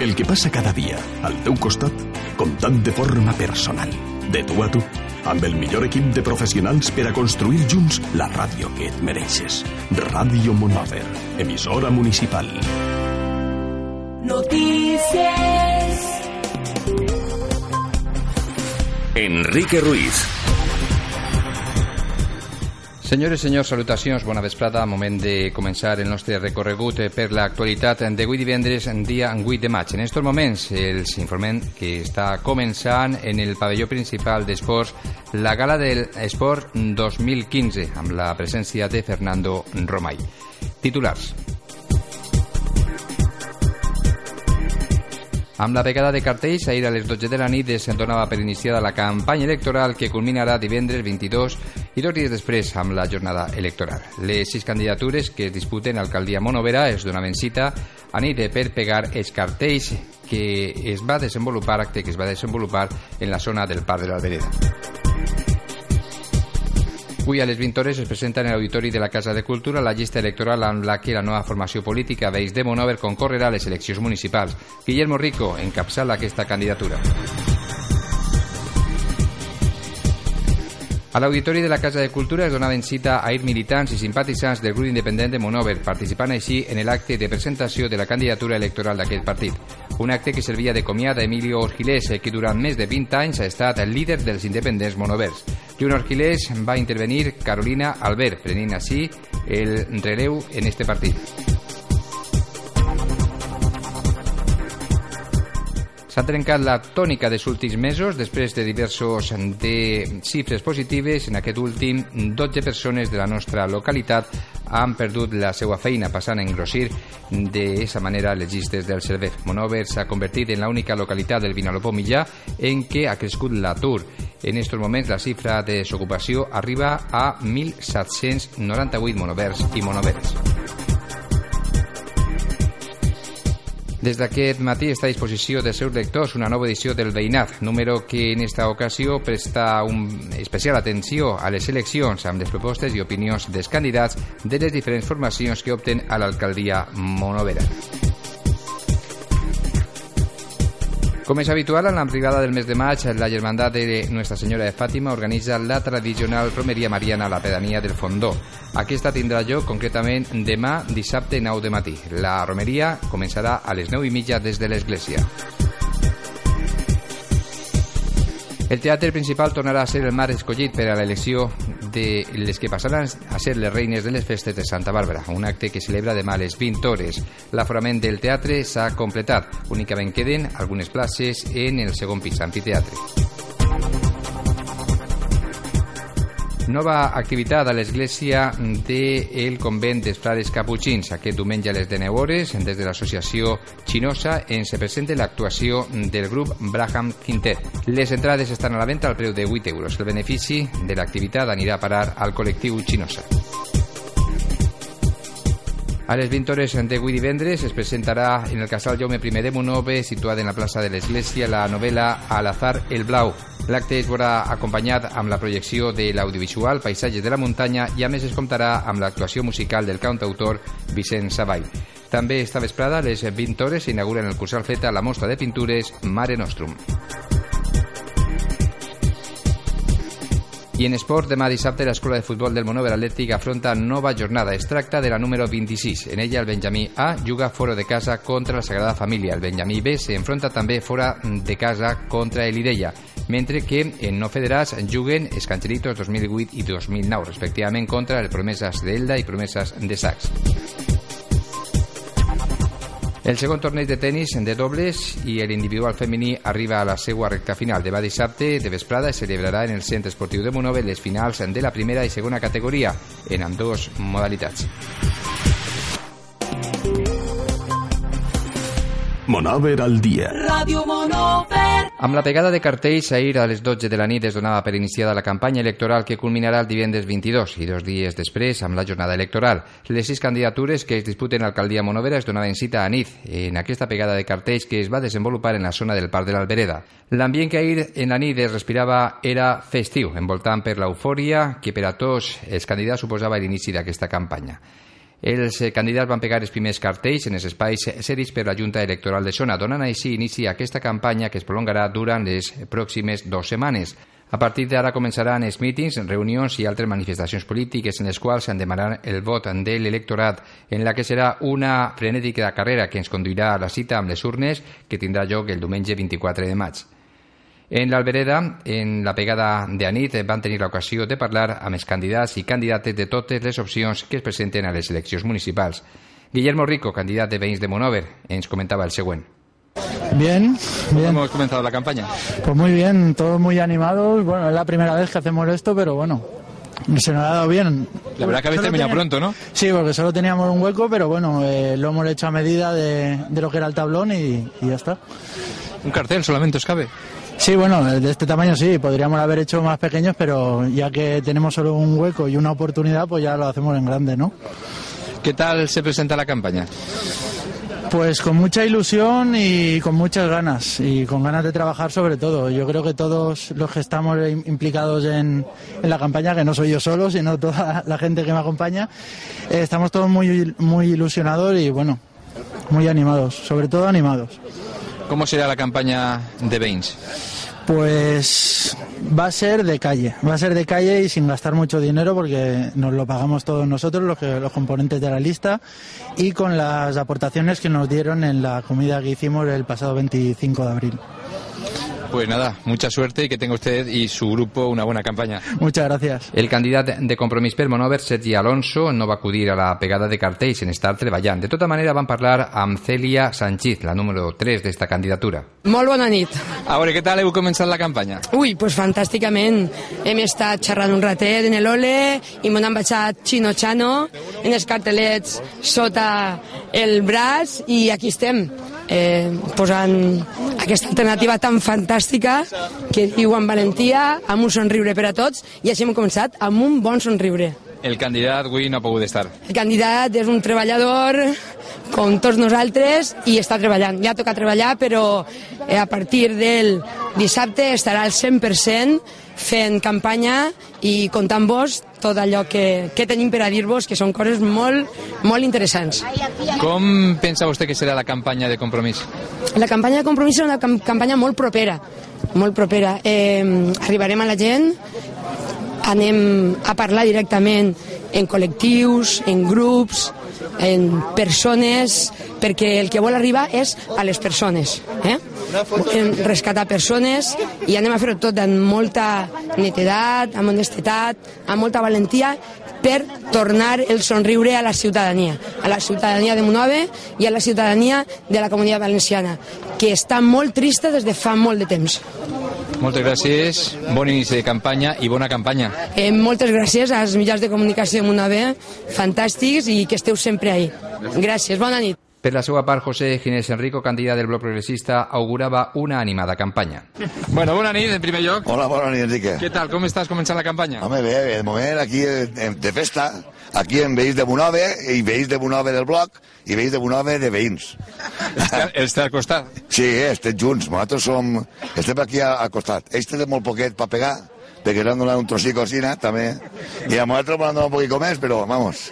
El que passa cada dia al teu costat, comptant de forma personal, de tu a tu, amb el millor equip de professionals per a construir junts la ràdio que et mereixes. Ràdio Monover, emissora municipal. Notícies. Enrique Ruiz. Senyores i senyors, salutacions, bona vesprada. Moment de començar el nostre recorregut per l'actualitat d'avui divendres, dia 8 de maig. En aquests moments els informem que està començant en el pavelló principal d'esports la gala del Esport 2015 amb la presència de Fernando Romay. Titulars. Amb la pegada de cartells, ahir a les 12 de la nit es donava per iniciada la campanya electoral que culminarà divendres 22 i dos dies després amb la jornada electoral. Les sis candidatures que es disputen alcaldia Monovera es donaven cita a nit per pegar els cartells que es va desenvolupar, acte que es va desenvolupar en la zona del Parc de l'Albereda. Avui a les 20 hores es presenta en l'Auditori de la Casa de Cultura la llista electoral amb la que la nova formació política Veïs de Monover concorrerà a les eleccions municipals. Guillermo Rico encapçala aquesta candidatura. L'Auditori de la Casa de Cultura es donaven cita a ir militants i simpatitzants del grup independent de Monover, participant així en l'acte de presentació de la candidatura electoral d'aquest partit. Un acte que servia de comiat a Emilio Orgilés, que durant més de 20 anys ha estat el líder dels independents monovers. Junt Orgilés va intervenir Carolina Albert, prenent així el relleu en este partit. S'ha trencat la tònica dels últims mesos després de diversos de xifres positives. En aquest últim, 12 persones de la nostra localitat han perdut la seva feina, passant a engrossir d'aquesta manera les llistes del CERVEF. Monover s'ha convertit en l'única localitat del Vinalopó mitjà en què ha crescut l'atur. En aquests moments la xifra de desocupació arriba a 1.798 monovers i monoveres. Des d'aquest matí està a disposició de seus lectors una nova edició del Veïnat, número que en esta ocasió presta un especial atenció a les eleccions amb les propostes i opinions dels candidats de les diferents formacions que opten a l'alcaldia monovera. Com és habitual, en la privada del mes de maig, la Germandat de Nuestra Senyora de Fàtima organitza la tradicional romeria mariana a la pedania del Fondó. Aquesta tindrà lloc concretament demà dissabte 9 de matí. La romeria començarà a les 9 i mitja des de l'església. El teatre principal tornarà a ser el mar escollit per a l'elecció de les que passaran a ser les reines de les festes de Santa Bàrbara, un acte que celebra demà a les 20 hores. L'aforament del teatre s'ha completat. Únicament queden algunes places en el segon pis, amfiteatre. Nova activitat a l'església del convent dels frares caputxins. Aquest diumenge a les 19 hores, des de l'associació xinosa, ens presenta l'actuació del grup Braham Quintet. Les entrades estan a la venda al preu de 8 euros. El benefici de l'activitat anirà a parar al col·lectiu xinosa. A les 20 hores d'avui divendres es presentarà en el casal Jaume I de Monove, situada en la plaça de l'Església, la novel·la Al azar el blau. L'acte es veurà acompanyat amb la projecció de l'audiovisual Paisatges de la muntanya i a més es comptarà amb l'actuació musical del cantautor Vicent Savall. També esta vesprada, a les 20 hores, s'inaugura en el Cursal Feta la mostra de pintures Mare Nostrum. I en esport, demà dissabte l'Escola de Futbol del Monover Atlètic afronta nova jornada. Es tracta de la número 26. En ella el Benjamí A juga fora de casa contra la Sagrada Família. El Benjamí B s'enfronta també fora de casa contra el Ideia, mentre que en no federats juguen els Cancheritos 2008 i 2009, respectivament contra el Promeses d'Elda i Promeses de Sacs. El segon torneig de tennis de dobles i l'individual femení arriba a la seva recta final. Demà dissabte de vesprada es celebrarà en el Centre Esportiu de Monove les finals de la primera i segona categoria en ambdós modalitats. Monover al dia. Ràdio Monover. Amb la pegada de cartells, ahir a les 12 de la nit es donava per iniciada la campanya electoral que culminarà el divendres 22 i dos dies després amb la jornada electoral. Les sis candidatures que es disputen a l'alcaldia Monovera es donaven cita a nit en aquesta pegada de cartells que es va desenvolupar en la zona del Parc de l'Albereda. L'ambient que ahir en la nit es respirava era festiu, envoltant per l'eufòria que per a tots els candidats suposava l'inici d'aquesta campanya. Els eh, candidats van pegar els primers cartells en els espais cedits per la Junta Electoral de Zona, donant així inici a aquesta campanya que es prolongarà durant les pròximes dues setmanes. A partir d'ara començaran els mítings, reunions i altres manifestacions polítiques en les quals s'han demanat el vot de l'electorat, en la que serà una frenètica carrera que ens conduirà a la cita amb les urnes que tindrà lloc el diumenge 24 de maig. En l'Albereda, en la pegada de Anit, van tenir l'ocasió de parlar amb els candidats i candidates de totes les opcions que es presenten a les eleccions municipals. Guillermo Rico, candidat de Veïns de Monover, ens comentava el següent. Bien, bien. hemos comenzado la campaña? Pues muy bien, todos muy animados. Bueno, es la primera vez que hacemos esto, pero bueno, se nos ha dado bien. La verdad que habéis terminado tenía- pronto, ¿no? Sí, porque solo teníamos un hueco, pero bueno, eh, lo hemos hecho a medida de, de lo que era el tablón y, y ya está. Un cartel solamente os cabe. Sí, bueno, de este tamaño sí, podríamos haber hecho más pequeños, pero ya que tenemos solo un hueco y una oportunidad, pues ya lo hacemos en grande, ¿no? ¿Qué tal se presenta la campaña? Pues con mucha ilusión y con muchas ganas y con ganas de trabajar sobre todo. Yo creo que todos los que estamos im- implicados en, en la campaña, que no soy yo solo, sino toda la gente que me acompaña, eh, estamos todos muy, muy ilusionados y bueno, muy animados, sobre todo animados. ¿Cómo será la campaña de Veïns? Pues va a ser de calle, va a ser de calle y sin gastar mucho dinero porque nos lo pagamos todos nosotros, los componentes de la lista, y con las aportaciones que nos dieron en la comida que hicimos el pasado 25 de abril. Pues nada, mucha suerte y que tenga usted y su grupo una buena campaña. Muchas gracias. El candidat de Compromís per Monover, Sergi Alonso, no va acudir a la pegada de cartells en estar treballant. De tota manera, van parlar amb Celia Sanchis, la número 3 d'esta candidatura. Molt bona nit. A veure, què tal heu començat la campanya? Ui, pues fantàsticament. Hem estat xerrant un ratet en l'ole i m'han baixat Chino Chano en els cartelets sota el braç i aquí estem eh, posant aquesta alternativa tan fantàstica que diu amb valentia, amb un somriure per a tots i així hem començat amb un bon somriure. El candidat avui no ha pogut estar. El candidat és un treballador com tots nosaltres i està treballant. Ja toca treballar, però eh, a partir del dissabte estarà al 100% fent campanya i contant-vos tot allò que, que tenim per a dir-vos, que són coses molt, molt interessants. Com pensa vostè que serà la campanya de Compromís? La campanya de compromís és una cam campanya molt propera, molt propera. Eh, arribarem a la gent, anem a parlar directament en col·lectius, en grups, en persones, perquè el que vol arribar és a les persones. Eh? Volem rescatar persones i anem a fer-ho tot amb molta netedat, amb honestedat, amb molta valentia per tornar el somriure a la ciutadania, a la ciutadania de Monove i a la ciutadania de la comunitat valenciana, que està molt trista des de fa molt de temps. Moltes gràcies, bon inici de campanya i bona campanya. Eh, moltes gràcies als mitjans de comunicació de Monove, fantàstics i que esteu sempre ahí. Gràcies, bona nit. Per la seva part, José Ginés Enrico, candidat del bloc progressista, augurava una animada campanya. Bueno, bona nit, en primer lloc. Hola, bona nit, Enrique. Què tal, com estàs començant la campanya? Home, bé, bé, de moment aquí eh, de festa, aquí en veïns de Bonove i veïns de Bonove del bloc i veïns de Bonove de veïns. Està al costat. Sí, eh, estem junts, nosaltres som, estem aquí a- al costat. Ells tenen molt poquet per pegar, perquè ens han donat un trocico així, també, i a nosaltres m'han donat un poquito més, però, vamos,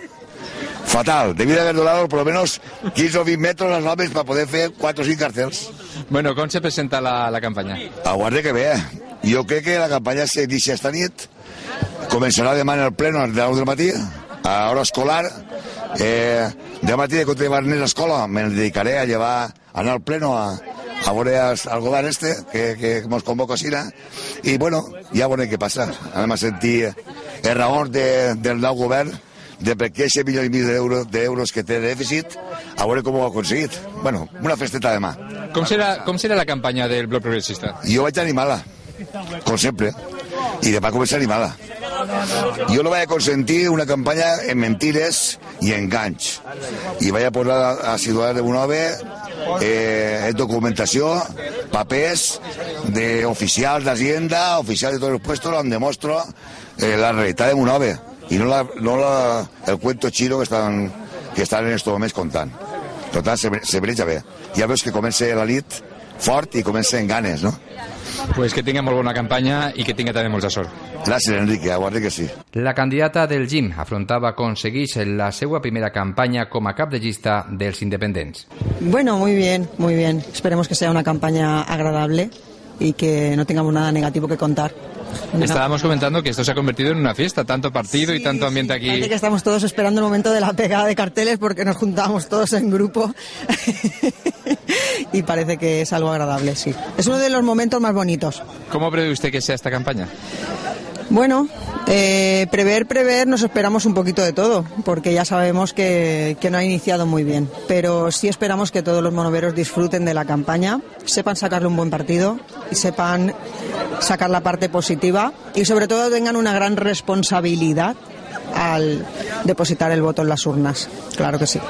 fatal. Debí haver donado por lo menos 15 o 20 metros als homes per poder fer 4 o 5 cartels. Bueno, com se presenta la, la campanya? Aguarde que ve. Jo crec que la campanya s'inicia esta nit, començarà demà en el pleno a les 10 del matí, a hora escolar. Eh, demà matí de continuar a l'escola, me dedicaré a llevar, a anar al pleno a, a veure al govern este, que, que ens convoca a Sina, i bueno, ja veurem què passa. Anem a sentir els raons de, del nou govern de per què aquest milió i mig d'euros d'euros que té de dèficit, a veure com ho ha aconseguit. Bueno, una festeta demà. Com serà, com serà la campanya del bloc progressista? Jo vaig animar-la, com sempre, i demà comença animada. Jo no vaig a consentir una campanya en mentires i enganys. I vaig a posar a, a Ciutadans de Bonove eh, documentació, papers de oficials d'Hacienda, oficials de tots els puestos, on demostro eh, la realitat de Monove i no, la, no la, el cuento chino que estan, que estan en estos moments contant. Per tant, se, se breja bé. Ja veus que comença la nit fort i comença en ganes, no? Pues que tinga molt bona campanya i que tinga també molta sort. Gràcies, Enrique, aguarde que sí. La candidata del GIM afrontava aconsegueix la seva primera campanya com a cap de llista dels independents. Bueno, muy bien, muy bien. Esperemos que sea una campaña agradable y que no tengamos nada negativo que contar. Estábamos comentando que esto se ha convertido en una fiesta, tanto partido y tanto ambiente aquí. Parece que estamos todos esperando el momento de la pegada de carteles porque nos juntamos todos en grupo y parece que es algo agradable, sí. Es uno de los momentos más bonitos. ¿Cómo prevé usted que sea esta campaña? Bueno, eh, prever, prever, nos esperamos un poquito de todo, porque ya sabemos que, que no ha iniciado muy bien. Pero sí esperamos que todos los monoveros disfruten de la campaña, sepan sacarle un buen partido y sepan sacar la parte positiva y sobre todo tengan una gran responsabilidad al depositar el voto en las urnas. Claro que sí.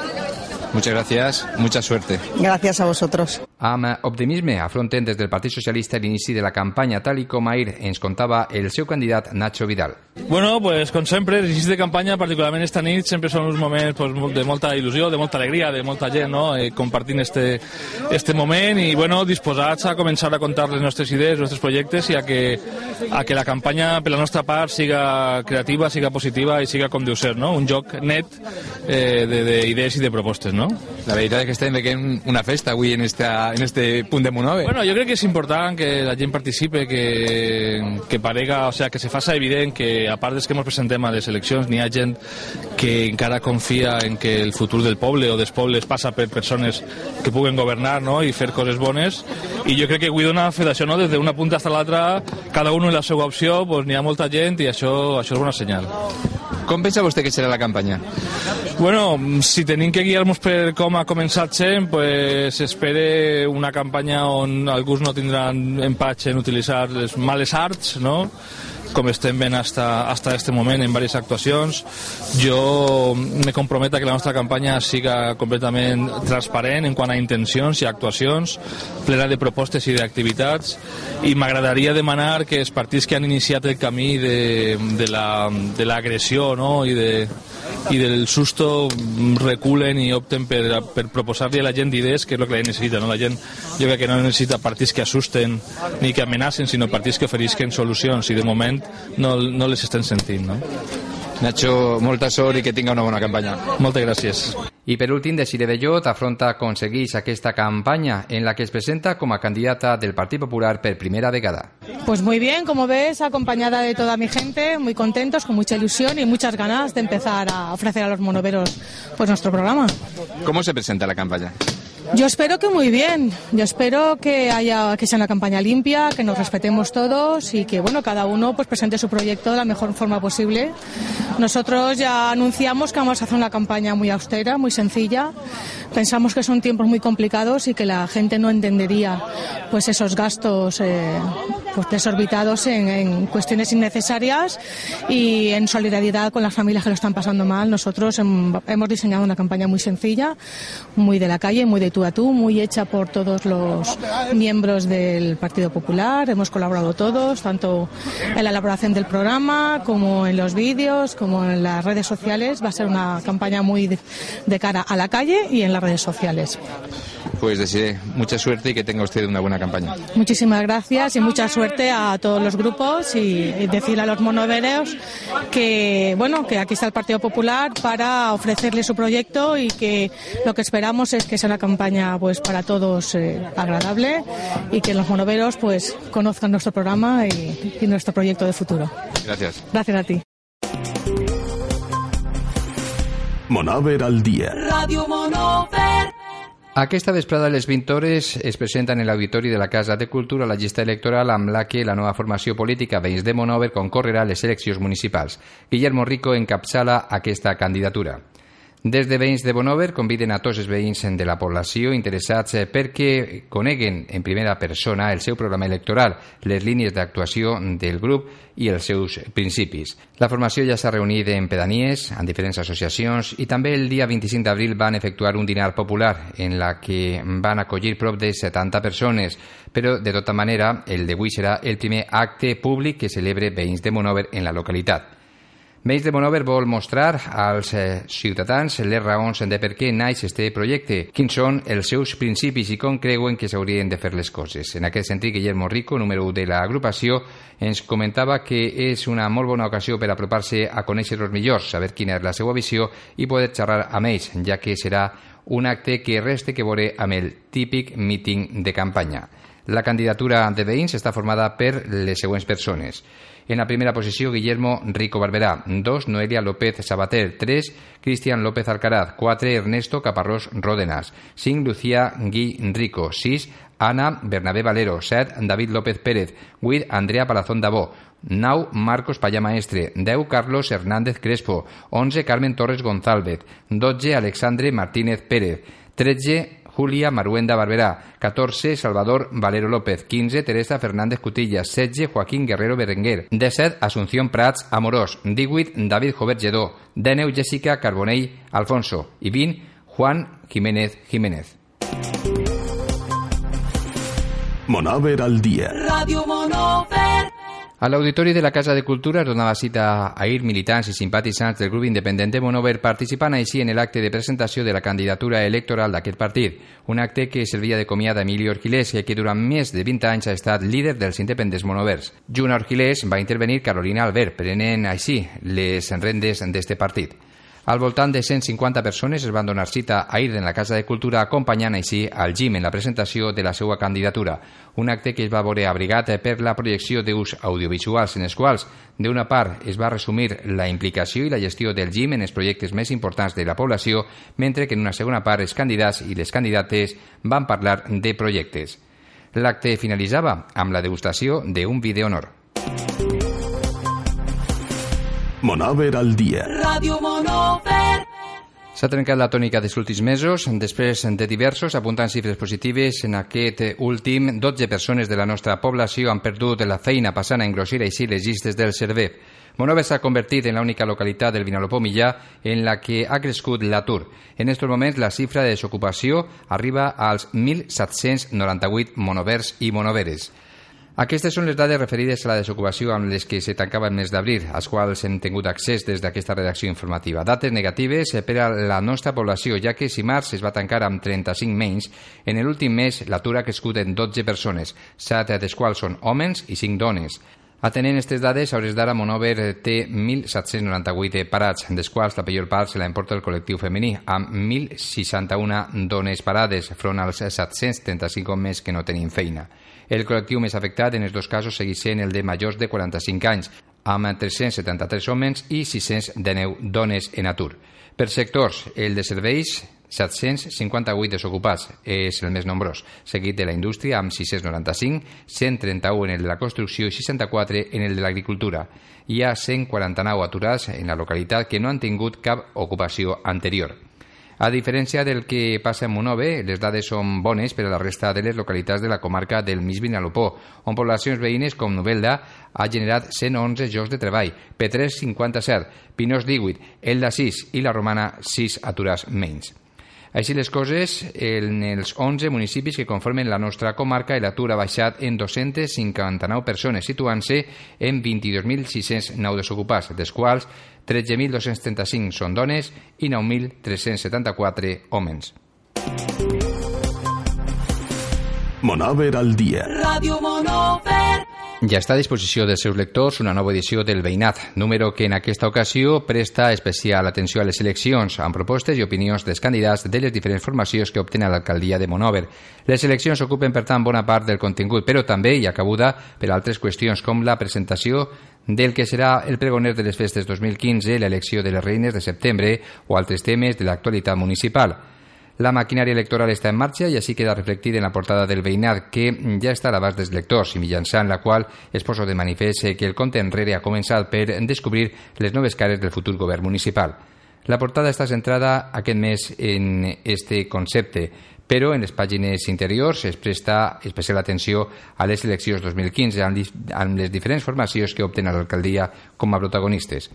Muchas gracias, mucha suerte. Gracias a vosotros. Amb optimisme afronten des del Partit Socialista l'inici de la campanya, tal i com ahir ens contava el seu candidat Nacho Vidal. Bueno, pues com sempre, els inicis de campanya, particularment esta nit, sempre són uns moments pues, de molta il·lusió, de molta alegria, de molta gent, no? Eh, compartint este, este moment i, bueno, disposats a començar a contar les nostres idees, els nostres projectes i a que, a que la campanya, per la nostra part, siga creativa, siga positiva i siga com deu ser, no? Un joc net eh, d'idees i de propostes, no? La veritat és que estem veient una festa avui en, esta, en este punt de Monove. Bueno, jo crec que és important que la gent participe, que, que parega, o sea, que se faça evident que a part dels que ens presentem a les eleccions n'hi ha gent que encara confia en que el futur del poble o dels pobles passa per persones que puguen governar no? i fer coses bones i jo crec que avui dona fe d'això, no? des d'una punta fins a l'altra cada un en la seva opció pues, n'hi ha molta gent i això, això és bona senyal Com pensa vostè que serà la campanya? Bueno, si tenim que guiar-nos per com ha començat sent, pues espere una campanya on alguns no tindran empatx en utilitzar les males arts, no? Com estem veient hasta, hasta este moment en diverses actuacions. Jo me comprometo a que la nostra campanya siga completament transparent en quant a intencions i actuacions, plena de propostes i d'activitats, i m'agradaria demanar que els partits que han iniciat el camí de, de l'agressió la, no? I, de, i del susto reculen i opten per, per proposar-li a la gent idees que és el que la gent necessita. No? La gent jo crec que no necessita partits que assusten ni que amenacen, sinó partits que oferisquen solucions i de moment no, no les estem sentint. No? Nacho, molta sort i que tinga una bona campanya. Moltes gràcies. I per últim, Desire Bellot afronta aconsegueix aquesta campanya en la que es presenta com a candidata del Partit Popular per primera vegada. Pues muy bien, como ves, acompañada de toda mi gente, muy contentos, con mucha ilusión y muchas ganas de empezar a ofrecer a los monoveros pues nuestro programa. ¿Cómo se presenta la campaña? Yo espero que muy bien. Yo espero que haya que sea una campaña limpia, que nos respetemos todos y que bueno cada uno pues presente su proyecto de la mejor forma posible. Nosotros ya anunciamos que vamos a hacer una campaña muy austera, muy sencilla. Pensamos que son tiempos muy complicados y que la gente no entendería pues esos gastos eh, pues desorbitados en, en cuestiones innecesarias y en solidaridad con las familias que lo están pasando mal. Nosotros hem- hemos diseñado una campaña muy sencilla, muy de la calle, muy de tú a tú, muy hecha por todos los miembros del Partido Popular. Hemos colaborado todos, tanto en la elaboración del programa como en los vídeos, como en las redes sociales. Va a ser una campaña muy de, cara a la calle y en las redes sociales. Pues deseo mucha suerte y que tenga usted una buena campaña. Muchísimas gracias y mucha suerte a todos los grupos y decir a los monovereos que bueno que aquí está el Partido Popular para ofrecerle su proyecto y que lo que esperamos es que sea una campaña pues para todos eh, agradable y que los monoveros pues conozcan nuestro programa y, y nuestro proyecto de futuro. Gracias. Gracias a ti. Monover al. Radio Monover. Aquesta vesprada les 20 hores es presenta en l'Auditori de la Casa de Cultura la llista electoral amb la que la nova formació política Veïns de Monover concorrerà a les eleccions municipals. Guillermo Rico encapçala aquesta candidatura. Des de veïns de Bonover conviden a tots els veïns de la població interessats perquè coneguen en primera persona el seu programa electoral, les línies d'actuació del grup i els seus principis. La formació ja s'ha reunit en pedanies, en diferents associacions i també el dia 25 d'abril van efectuar un dinar popular en la que van acollir prop de 70 persones, però de tota manera el d'avui serà el primer acte públic que celebre veïns de Bonover en la localitat. Veïns de Monover vol mostrar als eh, ciutadans les raons de per què naix este projecte, quins són els seus principis i com creuen que s'haurien de fer les coses. En aquest sentit, Guillermo Rico, número 1 de l'agrupació, ens comentava que és una molt bona ocasió per apropar-se a conèixer-los millors, saber quina és la seva visió i poder xerrar amb ells, ja que serà un acte que reste que veure amb el típic míting de campanya. La candidatura de veïns està formada per les següents persones. En la primera posició, Guillermo Rico Barberà. 2. Noelia López Sabater. 3. Cristian López Alcaraz. 4. Ernesto Caparrós Ródenas. 5. Lucía Gui Rico. 6. Ana Bernabé Valero. 7. David López Pérez. 8. Andrea Palazón Dabó. 9. Marcos Payá Maestre. 10. Carlos Hernández Crespo. 11. Carmen Torres González. 12. Alexandre Martínez Pérez. 13. Julia Maruenda Barberá, 14 Salvador Valero López, 15 Teresa Fernández Cutillas, 16 Joaquín Guerrero Berenguer, 17 Asunción Prats Amorós, 18 David Jovet Lledó, 19 Jessica Carbonell Alfonso i 20 Juan Jiménez Jiménez. Monover al dia. Radio Monover. A l'Auditori de la Casa de Cultura es donava cita a ir militants i simpatitzants del grup independent de Monover participant així en l'acte de presentació de la candidatura electoral d'aquest partit, un acte que servia de comiat a Emilio Orquilés que durant més de 20 anys ha estat líder dels independents monovers. Junt a Orquilés va intervenir Carolina Albert, prenent així les rendes d'este partit. Al voltant de 150 persones es van donar cita a ir en la Casa de Cultura acompanyant així al GIM en la presentació de la seva candidatura, un acte que es va veure abrigat per la projecció d'ús audiovisuals en els quals, d'una part, es va resumir la implicació i la gestió del GIM en els projectes més importants de la població, mentre que en una segona part els candidats i les candidates van parlar de projectes. L'acte finalitzava amb la degustació d'un vi d'honor. Monover al dia. Radio Monover. S'ha trencat la tònica dels últims mesos. Després de diversos apuntant xifres positives, en aquest últim, 12 persones de la nostra població han perdut la feina passant a engrossir així les llistes del CERVEP. Monover s'ha convertit en l'única localitat del Vinalopó Millà en la que ha crescut l'atur. En aquests moments, la xifra de desocupació arriba als 1.798 monovers i monoveres. Aquestes són les dades referides a la desocupació amb les que se tancava el mes d'abril, als quals hem tingut accés des d'aquesta redacció informativa. Dates negatives per a la nostra població, ja que si març es va tancar amb 35 menys, en l'últim mes l'atur ha crescut en 12 persones, 7 dels quals són homes i 5 dones. Atenent aquestes dades, a hores d'ara Monover té 1.798 parats, dels quals la pitjor part se la importa el col·lectiu femení, amb 1.061 dones parades, front als 735 homes que no tenien feina. El col·lectiu més afectat en els dos casos segueix sent el de majors de 45 anys, amb 373 homes i 619 dones en atur. Per sectors, el de serveis 758 desocupats és el més nombrós, seguit de la indústria amb 695, 131 en el de la construcció i 64 en el de l'agricultura. Hi ha 149 aturats en la localitat que no han tingut cap ocupació anterior. A diferència del que passa en Monove, les dades són bones per a la resta de les localitats de la comarca del Mig Vinalopó, on poblacions veïnes com Novelda ha generat 111 llocs de treball, P3 57, Pinós 18, Elda 6 i la Romana 6 aturats menys. Així les coses, en els 11 municipis que conformen la nostra comarca, l'atur ha baixat en 259 persones, situant-se en 22.609 desocupats, dels quals 13.235 són dones i 9.374 homes. Monover al dia. Radio Monover. Ja està a disposició dels seus lectors una nova edició del Veïnat, número que en aquesta ocasió presta especial atenció a les eleccions, amb propostes i opinions dels candidats de les diferents formacions que obtenen l'alcaldia de Monover. Les eleccions ocupen, per tant, bona part del contingut, però també hi ha cabuda per altres qüestions, com la presentació del que serà el pregoner de les festes 2015, l'elecció de les reines de setembre o altres temes de l'actualitat municipal. La maquinària electoral està en marxa i així queda reflectit en la portada del veïnat, que ja està a l'abast dels lectors i mitjançant la qual es posa de manifest que el compte enrere ha començat per descobrir les noves cares del futur govern municipal. La portada està centrada aquest mes en este concepte, però en les pàgines interiors es presta especial atenció a les eleccions 2015 amb, les diferents formacions que opten a l'alcaldia com a protagonistes.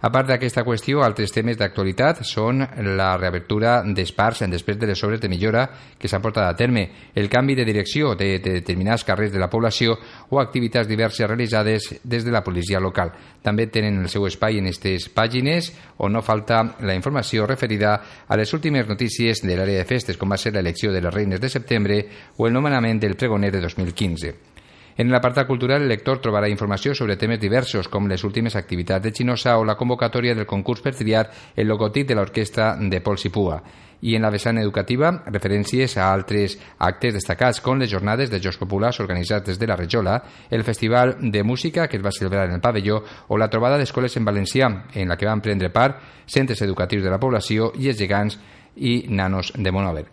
A part d'aquesta qüestió, altres temes d'actualitat són la reabertura d'espars després de les obres de millora que s'han portat a terme, el canvi de direcció de, de determinats carrers de la població o activitats diverses realitzades des de la policia local. També tenen el seu espai en aquestes pàgines on no falta la informació referida a les últimes notícies de l'àrea de festes, com va ser l'elecció de les reines de setembre o el nomenament del pregoner de 2015. En l'apartat cultural, el lector trobarà informació sobre temes diversos, com les últimes activitats de Xinosa o la convocatòria del concurs per triar el logotip de l'orquestra de Pol Sipua. I en la vessant educativa, referències a altres actes destacats, com les jornades de Jocs Populars organitzats des de la Rejola, el Festival de Música que es va celebrar en el pavelló o la trobada d'escoles en valencià, en la que van prendre part centres educatius de la població i els gegants i nanos de Monover.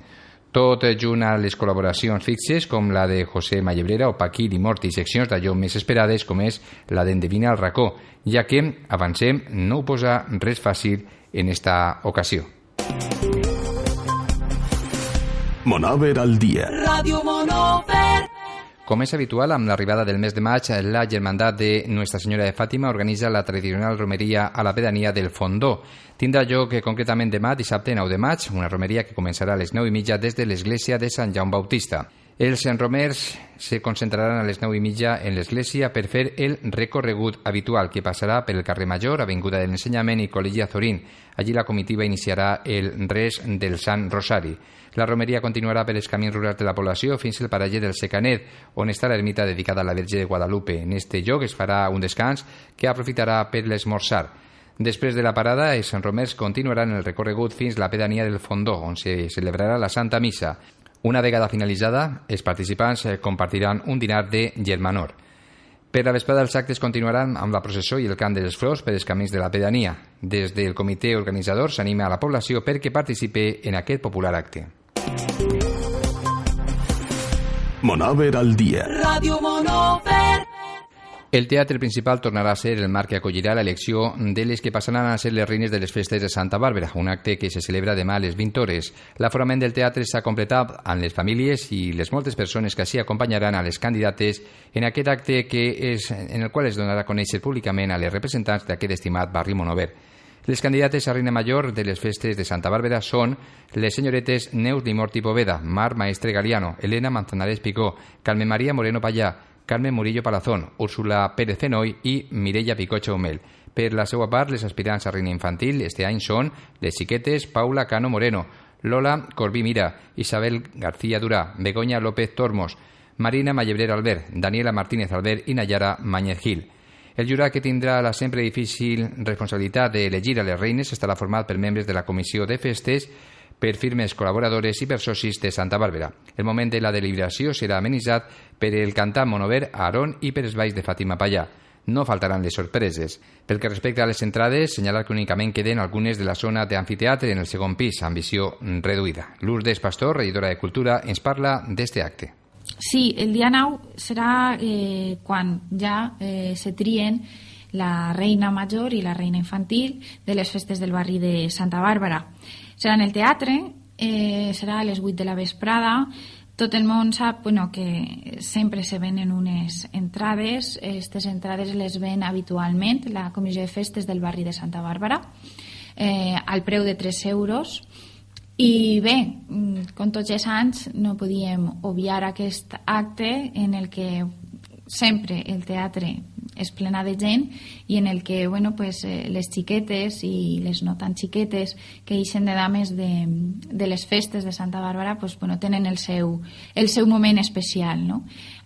Tot junt a les col·laboracions fixes com la de José Mallebrera o Paquí i Morti, seccions d'allò més esperades com és la d'Endevina al racó, ja que, avancem, no ho posa res fàcil en esta ocasió. Monover al dia. Radio Monover. Com és habitual, amb l'arribada del mes de maig, la Germandat de Nuestra Senyora de Fàtima organitza la tradicional romeria a la pedania del Fondó. Tindrà lloc concretament demà, dissabte 9 de maig, una romeria que començarà a les 9 i mitja des de l'església de Sant Jaume Bautista. Els enromers se concentraran a les 9 i mitja en l'església per fer el recorregut habitual que passarà per el carrer Major, Avinguda de l'Ensenyament i Col·legi Azorín. Allí la comitiva iniciarà el res del Sant Rosari. La romeria continuarà per els camins rurals de la població fins al paratge del Secanet, on està l'ermita dedicada a la Verge de Guadalupe. En este lloc es farà un descans que aprofitarà per l'esmorzar. Després de la parada, els romers continuaran el recorregut fins la pedania del Fondó, on se celebrarà la Santa Missa. Una vegada finalitzada, els participants compartiran un dinar de germanor. Per la vesprada els actes continuaran amb la processó i el cant dels flors per els camins de la pedania. Des del comitè organitzador s'anima a la població perquè participe en aquest popular acte. Monover al dia. Radio Monover. El teatre principal tornarà a ser el marc que acollirà l'elecció de les que passaran a ser les reines de les festes de Santa Bàrbara, un acte que se celebra demà a les 20 hores. L'aforament del teatre s'ha completat amb les famílies i les moltes persones que s'hi acompanyaran a les candidates en aquest acte que és, en el qual es donarà a conèixer públicament a les representants d'aquest estimat barri Monover. Les candidates a reina major de les festes de Santa Bàrbara són les senyoretes Neus Limorti Poveda, Mar Maestre Galiano, Elena Manzanares Picó, Carmen María Moreno Pallà, Carmen Murillo Palazón, Úrsula Pérez Enoy i Mireia Picocha Humel. Per la seva part, les aspirants a reina infantil este any són les xiquetes Paula Cano Moreno, Lola Corbí Mira, Isabel García Durà, Begoña López Tormos, Marina Mallebrera Albert, Daniela Martínez Albert i Nayara Mañez Gil. El jurat que tindrà la sempre difícil responsabilitat d'elegir a les reines estarà format per membres de la Comissió de Festes, per firmes col·laboradores i per socis de Santa Bàrbara. El moment de la deliberació serà amenitzat per el cantant Monover Aaron i per els balls de Fàtima Pallà. No faltaran les sorpreses. Pel que respecta a les entrades, senyalar que únicament queden algunes de la zona d'amfiteatre en el segon pis, amb visió reduïda. Lourdes Pastor, regidora de Cultura, ens parla d'este acte. Sí, el dia 9 serà eh, quan ja eh, se trien la reina major i la reina infantil de les festes del barri de Santa Bàrbara. Serà en el teatre, eh, serà a les 8 de la vesprada, tot el món sap bueno, que sempre se venen unes entrades, aquestes entrades les ven habitualment la Comissió de Festes del barri de Santa Bàrbara, eh, al preu de 3 euros, i bé, mm, com tots els anys, no podíem obviar aquest acte en el que sempre el teatre és plena de gent i en el que bueno, pues, eh, les xiquetes i les no tan xiquetes que eixen de dames de, de les festes de Santa Bàrbara pues, bueno, tenen el seu, el seu moment especial. No?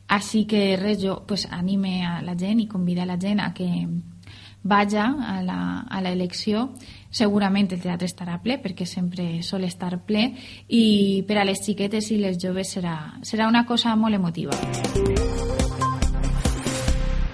Així que res, jo pues, anime a la gent i convida a la gent a que vaja a l'elecció segurament el teatre estarà ple perquè sempre sol estar ple i per a les xiquetes i les joves serà, serà una cosa molt emotiva.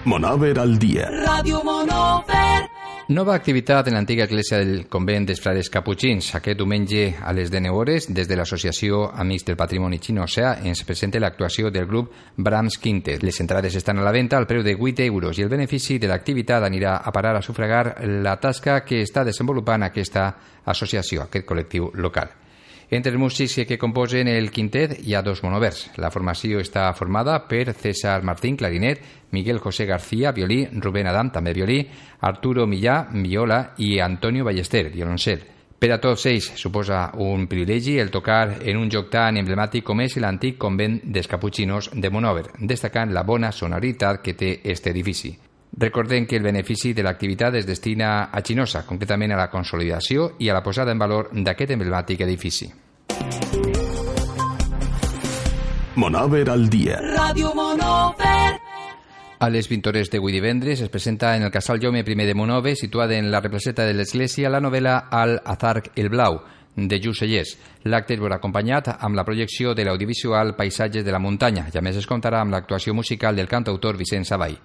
Monover al dia. Radio Monover. Nova activitat en l'antiga església del convent dels frares caputxins. Aquest diumenge a les 19 hores, des de l'Associació Amics del Patrimoni Xino-Oceà, ens presenta l'actuació del grup Brahms Quintet. Les entrades estan a la venda al preu de 8 euros i el benefici de l'activitat anirà a parar a sufragar la tasca que està desenvolupant aquesta associació, aquest col·lectiu local. Entre els músics que composen el quintet hi ha dos monovers. La formació està formada per César Martín, clarinet, Miguel José García, violí, Rubén Adam, també violí, Arturo Millà, viola i Antonio Ballester, violoncel. Per a tots ells suposa un privilegi el tocar en un lloc tan emblemàtic com és l'antic convent dels Caputxinos de Monover, destacant la bona sonoritat que té este edifici. Recordem que el benefici de l'activitat es destina a Xinosa, concretament a la consolidació i a la posada en valor d'aquest emblemàtic edifici. Monover al dia. Ràdio Monover. A les 20 hores d'avui divendres es presenta en el Casal Jaume I de Monove, situada en la represeta de l'Església, la novel·la Al Azarc el Blau, de Lluís Sellers. L'acte es veurà acompanyat amb la projecció de l'audiovisual Paisatges de la muntanya i a més es comptarà amb l'actuació musical del cantautor Vicent Savall.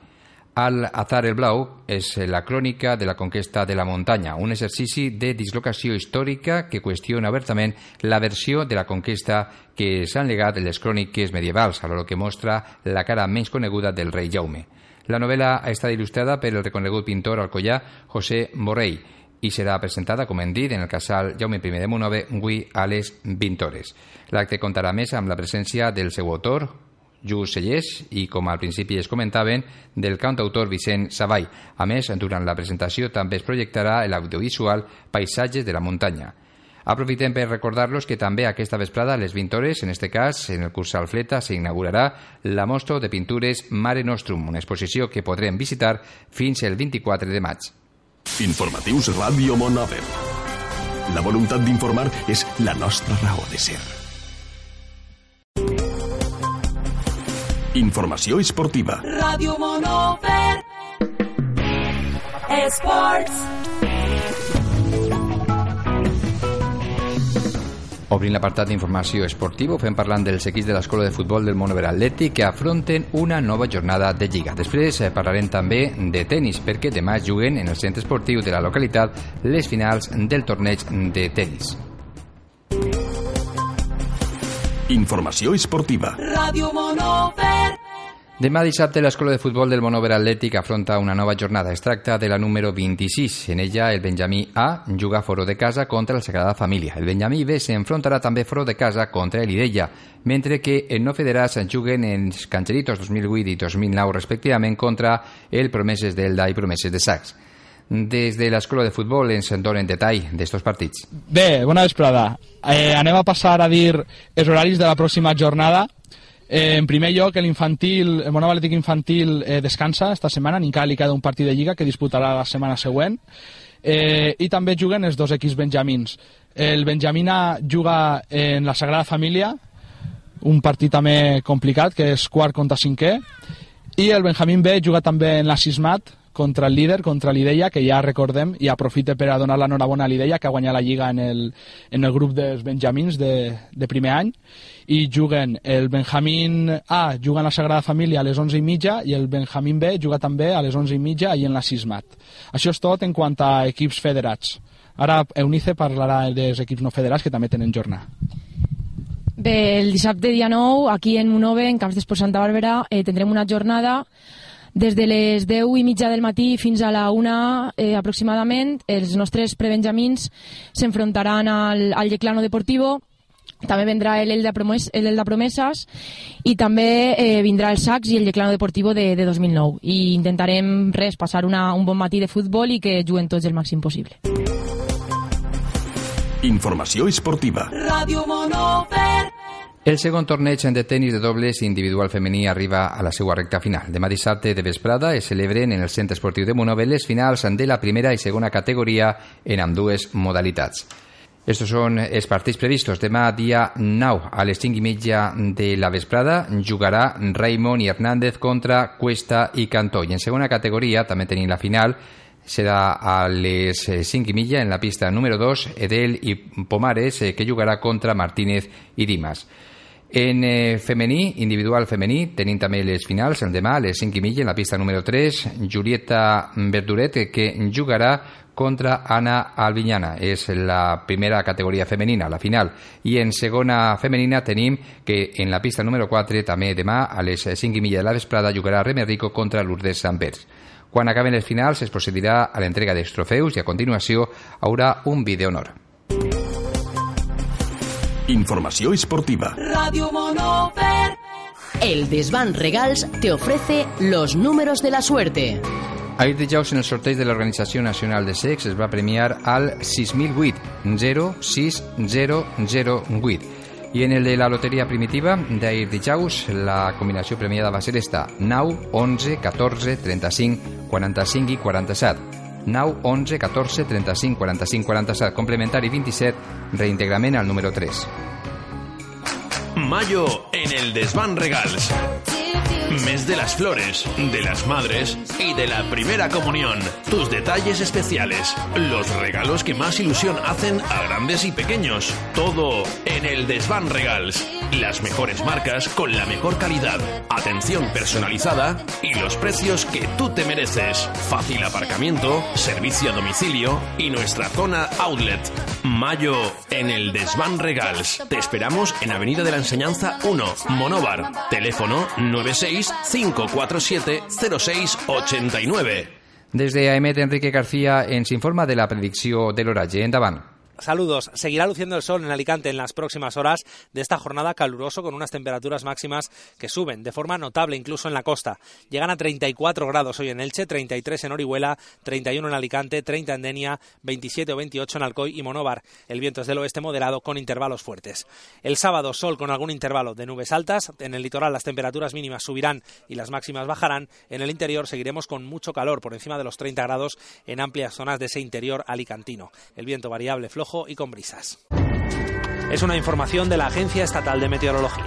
Al Azar el Blau és la crònica de la conquesta de la muntanya, un exercici de dislocació històrica que qüestiona obertament la versió de la conquesta que s'han legat les cròniques medievals, alhora que mostra la cara menys coneguda del rei Jaume. La novel·la ha estat il·lustrada per el reconegut pintor alcoià José Borrell i serà presentada, com hem dit, en el casal Jaume I de Monove, avui a les 20 hores. L'acte comptarà més amb la presència del seu autor, Just Sellers i, com al principi es comentaven, del cantautor Vicent Savall. A més, durant la presentació també es projectarà l'audiovisual Paisatges de la muntanya. Aprofitem per recordar-los que també aquesta vesprada a les 20 hores, en este cas, en el curs Alfleta, s'inaugurarà la mostra de pintures Mare Nostrum, una exposició que podrem visitar fins el 24 de maig. Informatius Ràdio Monover. La voluntat d'informar és la nostra raó de ser. Informació esportiva. Ràdio Monover. Esports. Obrint l'apartat d'informació esportiva, ho fem parlant dels equips de l'Escola de Futbol del Monover Atlètic que afronten una nova jornada de Lliga. Després eh, parlarem també de tennis, perquè demà juguen en el centre esportiu de la localitat les finals del torneig de tennis. Informació esportiva. Ràdio Monover. Demà dissabte l'Escola de Futbol del Monover Atlètic afronta una nova jornada. Es tracta de la número 26. En ella el Benjamí A juga foro de casa contra el Sagrada Família. El Benjamí B s'enfrontarà també foro de casa contra l'Ideia, mentre que en no federats juguen els Cancheritos 2008 i 2009 respectivament contra el Promeses d'Elda i Promeses de Sacs. Des de l'Escola de Futbol ens en donen detall d'estos partits. Bé, bona vesprada. Eh, anem a passar a dir els horaris de la pròxima jornada. Eh, en primer lloc, l'infantil, el Monover Atlètic Infantil eh, descansa esta setmana, ni cal li queda un partit de Lliga que disputarà la setmana següent. Eh, I també juguen els dos equips benjamins. El Benjamina juga en la Sagrada Família, un partit també complicat, que és quart contra cinquè, i el Benjamín B juga també en la Sismat, contra el líder, contra l'Ideia, que ja recordem, i aprofite per a donar l'enhorabona a l'Ideia, que ha guanyat la Lliga en el, en el grup dels Benjamins de, de primer any, i juguen el Benjamín A, juga en la Sagrada Família a les 11 i mitja, i el Benjamín B juga també a les 11 i mitja i en la Sismat. Això és tot en quant a equips federats. Ara Eunice parlarà dels equips no federats que també tenen jornada. Bé, el dissabte dia 9, aquí en Monove, en Camps d'Esport Santa Bàrbara, eh, tindrem una jornada des de les 10 i mitja del matí fins a la 1 eh, aproximadament. Els nostres prebenjamins s'enfrontaran al, al Leclano Deportivo, també vendrà el Elda, Promes, el Promeses i també eh, vindrà el Sacs i el Leclano Deportivo de, de 2009 i intentarem res, passar una, un bon matí de futbol i que juguen tots el màxim possible. Informació esportiva. Ràdio Monover. El segon torneig de tennis de dobles individual femení arriba a la seva recta final. Demà dissabte de vesprada es celebren en el Centre Esportiu de Monovel les finals de la primera i segona categoria en ambdues modalitats. Estos són els partits previstos. Demà, dia 9, a les 5 i mitja de la vesprada, jugarà Raymond i Hernández contra Cuesta i Cantó. I en segona categoria, també tenim la final, serà a les 5 i mitja en la pista número 2, Edel i Pomares, eh, que jugarà contra Martínez i Dimas. En eh, femení, individual femení, tenim també les finals, el demà a les 5 i mitja en la pista número 3, Julieta Verduret, que jugarà contra Ana Albiñana. És la primera categoria femenina, la final. I en segona femenina tenim que en la pista número 4, també demà a les 5 i mitja de la vesprada, jugarà Remer Rico contra Lourdes Sampers. Quan acaben els finals es procedirà a l'entrega dels trofeus i a continuació haurà un vídeo honor. Informació esportiva. Radio Monover. El Desván Regals te ofrece los números de la suerte. Ahir dijous en el sorteig de l'Organització Nacional de Sex es va premiar al 6008 06008 i en el de la loteria primitiva d'ahir dijous la combinació premiada va ser esta 9, 11, 14, 35, 45 i 47 9, 11, 14, 35, 45, 47 complementari 27 reintegrament al número 3 Mayo en el Desván Regals. Mes de las flores, de las madres y de la primera comunión. Tus detalles especiales, los regalos que más ilusión hacen a grandes y pequeños. Todo en el Desván Regals. Las mejores marcas con la mejor calidad, atención personalizada y los precios que tú te mereces. Fácil aparcamiento, servicio a domicilio y nuestra zona outlet. Mayo en el Desván Regals. Te esperamos en Avenida de la Enseñanza 1, Monóvar. Teléfono 96 547 0689. Des de AEMET, Enrique García ens informa de la predicció de l'oratge. Endavant. Saludos. Seguirá luciendo el sol en Alicante en las próximas horas de esta jornada caluroso con unas temperaturas máximas que suben de forma notable incluso en la costa. Llegan a 34 grados hoy en Elche, 33 en Orihuela, 31 en Alicante, 30 en Denia, 27 o 28 en Alcoy y Monóvar. El viento es del oeste moderado con intervalos fuertes. El sábado sol con algún intervalo de nubes altas. En el litoral las temperaturas mínimas subirán y las máximas bajarán. En el interior seguiremos con mucho calor por encima de los 30 grados en amplias zonas de ese interior alicantino. El viento variable flojo y con brisas. Es una información de la Agencia Estatal de Meteorología.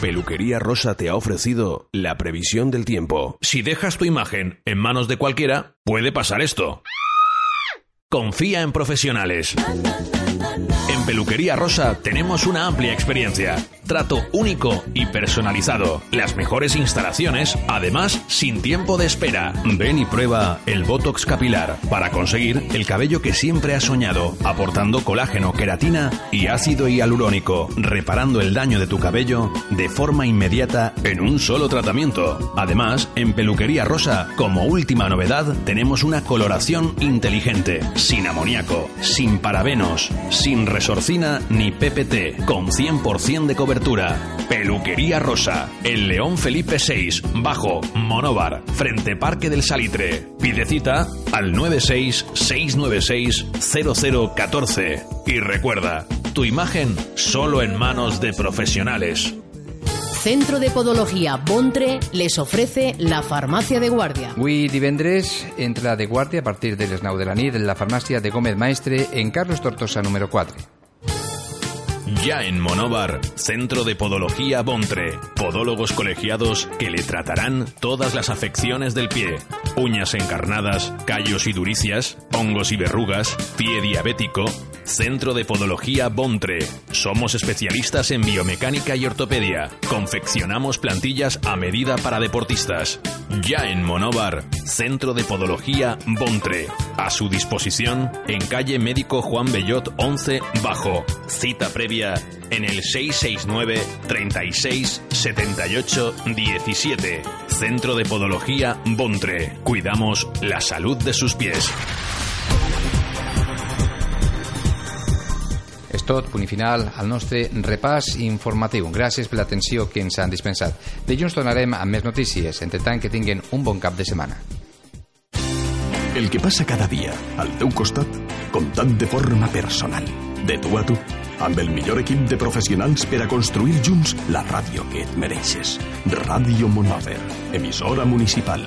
Peluquería Rosa te ha ofrecido la previsión del tiempo. Si dejas tu imagen en manos de cualquiera, puede pasar esto. Confía en profesionales. En Peluquería Rosa tenemos una amplia experiencia, trato único y personalizado, las mejores instalaciones, además sin tiempo de espera. Ven y prueba el Botox capilar para conseguir el cabello que siempre has soñado, aportando colágeno, queratina y ácido hialurónico, reparando el daño de tu cabello de forma inmediata en un solo tratamiento. Además, en Peluquería Rosa, como última novedad, tenemos una coloración inteligente, sin amoníaco, sin parabenos, sin resorcina ni PPT, con 100% de cobertura. Peluquería Rosa, el León Felipe 6, bajo Monóvar, frente Parque del Salitre. Pide cita al 96-696-0014. Y recuerda, tu imagen solo en manos de profesionales. Centro de Podología Bontre les ofrece la farmacia de guardia. Avui divendres entra de guàrdia a partir de les 9 de la nit en la farmàcia de Gómez Maestre en Carlos Tortosa número 4. Ya en Monóvar, Centro de Podología Bontre. Podólogos colegiados que le tratarán todas las afecciones del pie. Uñas encarnadas, callos y duricias, hongos y verrugas, pie diabético. Centro de Podología Bontre. Somos especialistas en biomecánica y ortopedia. Confeccionamos plantillas a medida para deportistas. Ya en Monóvar, Centro de Podología Bontre. A su disposición en calle Médico Juan Bellot 11 Bajo. Cita previa en el 669 36 78 17. Centro de Podología Bontre. Cuidamos la salud de sus pies. Tot, punt i final, al nostre repàs informatiu. Gràcies per l'atenció que ens han dispensat. Dilluns tornarem amb més notícies. Entre tant, que tinguin un bon cap de setmana. El que passa cada dia al teu costat, comptant de forma personal, de tu a tu, amb el millor equip de professionals per a construir junts la ràdio que et mereixes. Ràdio Monòver, emissora municipal.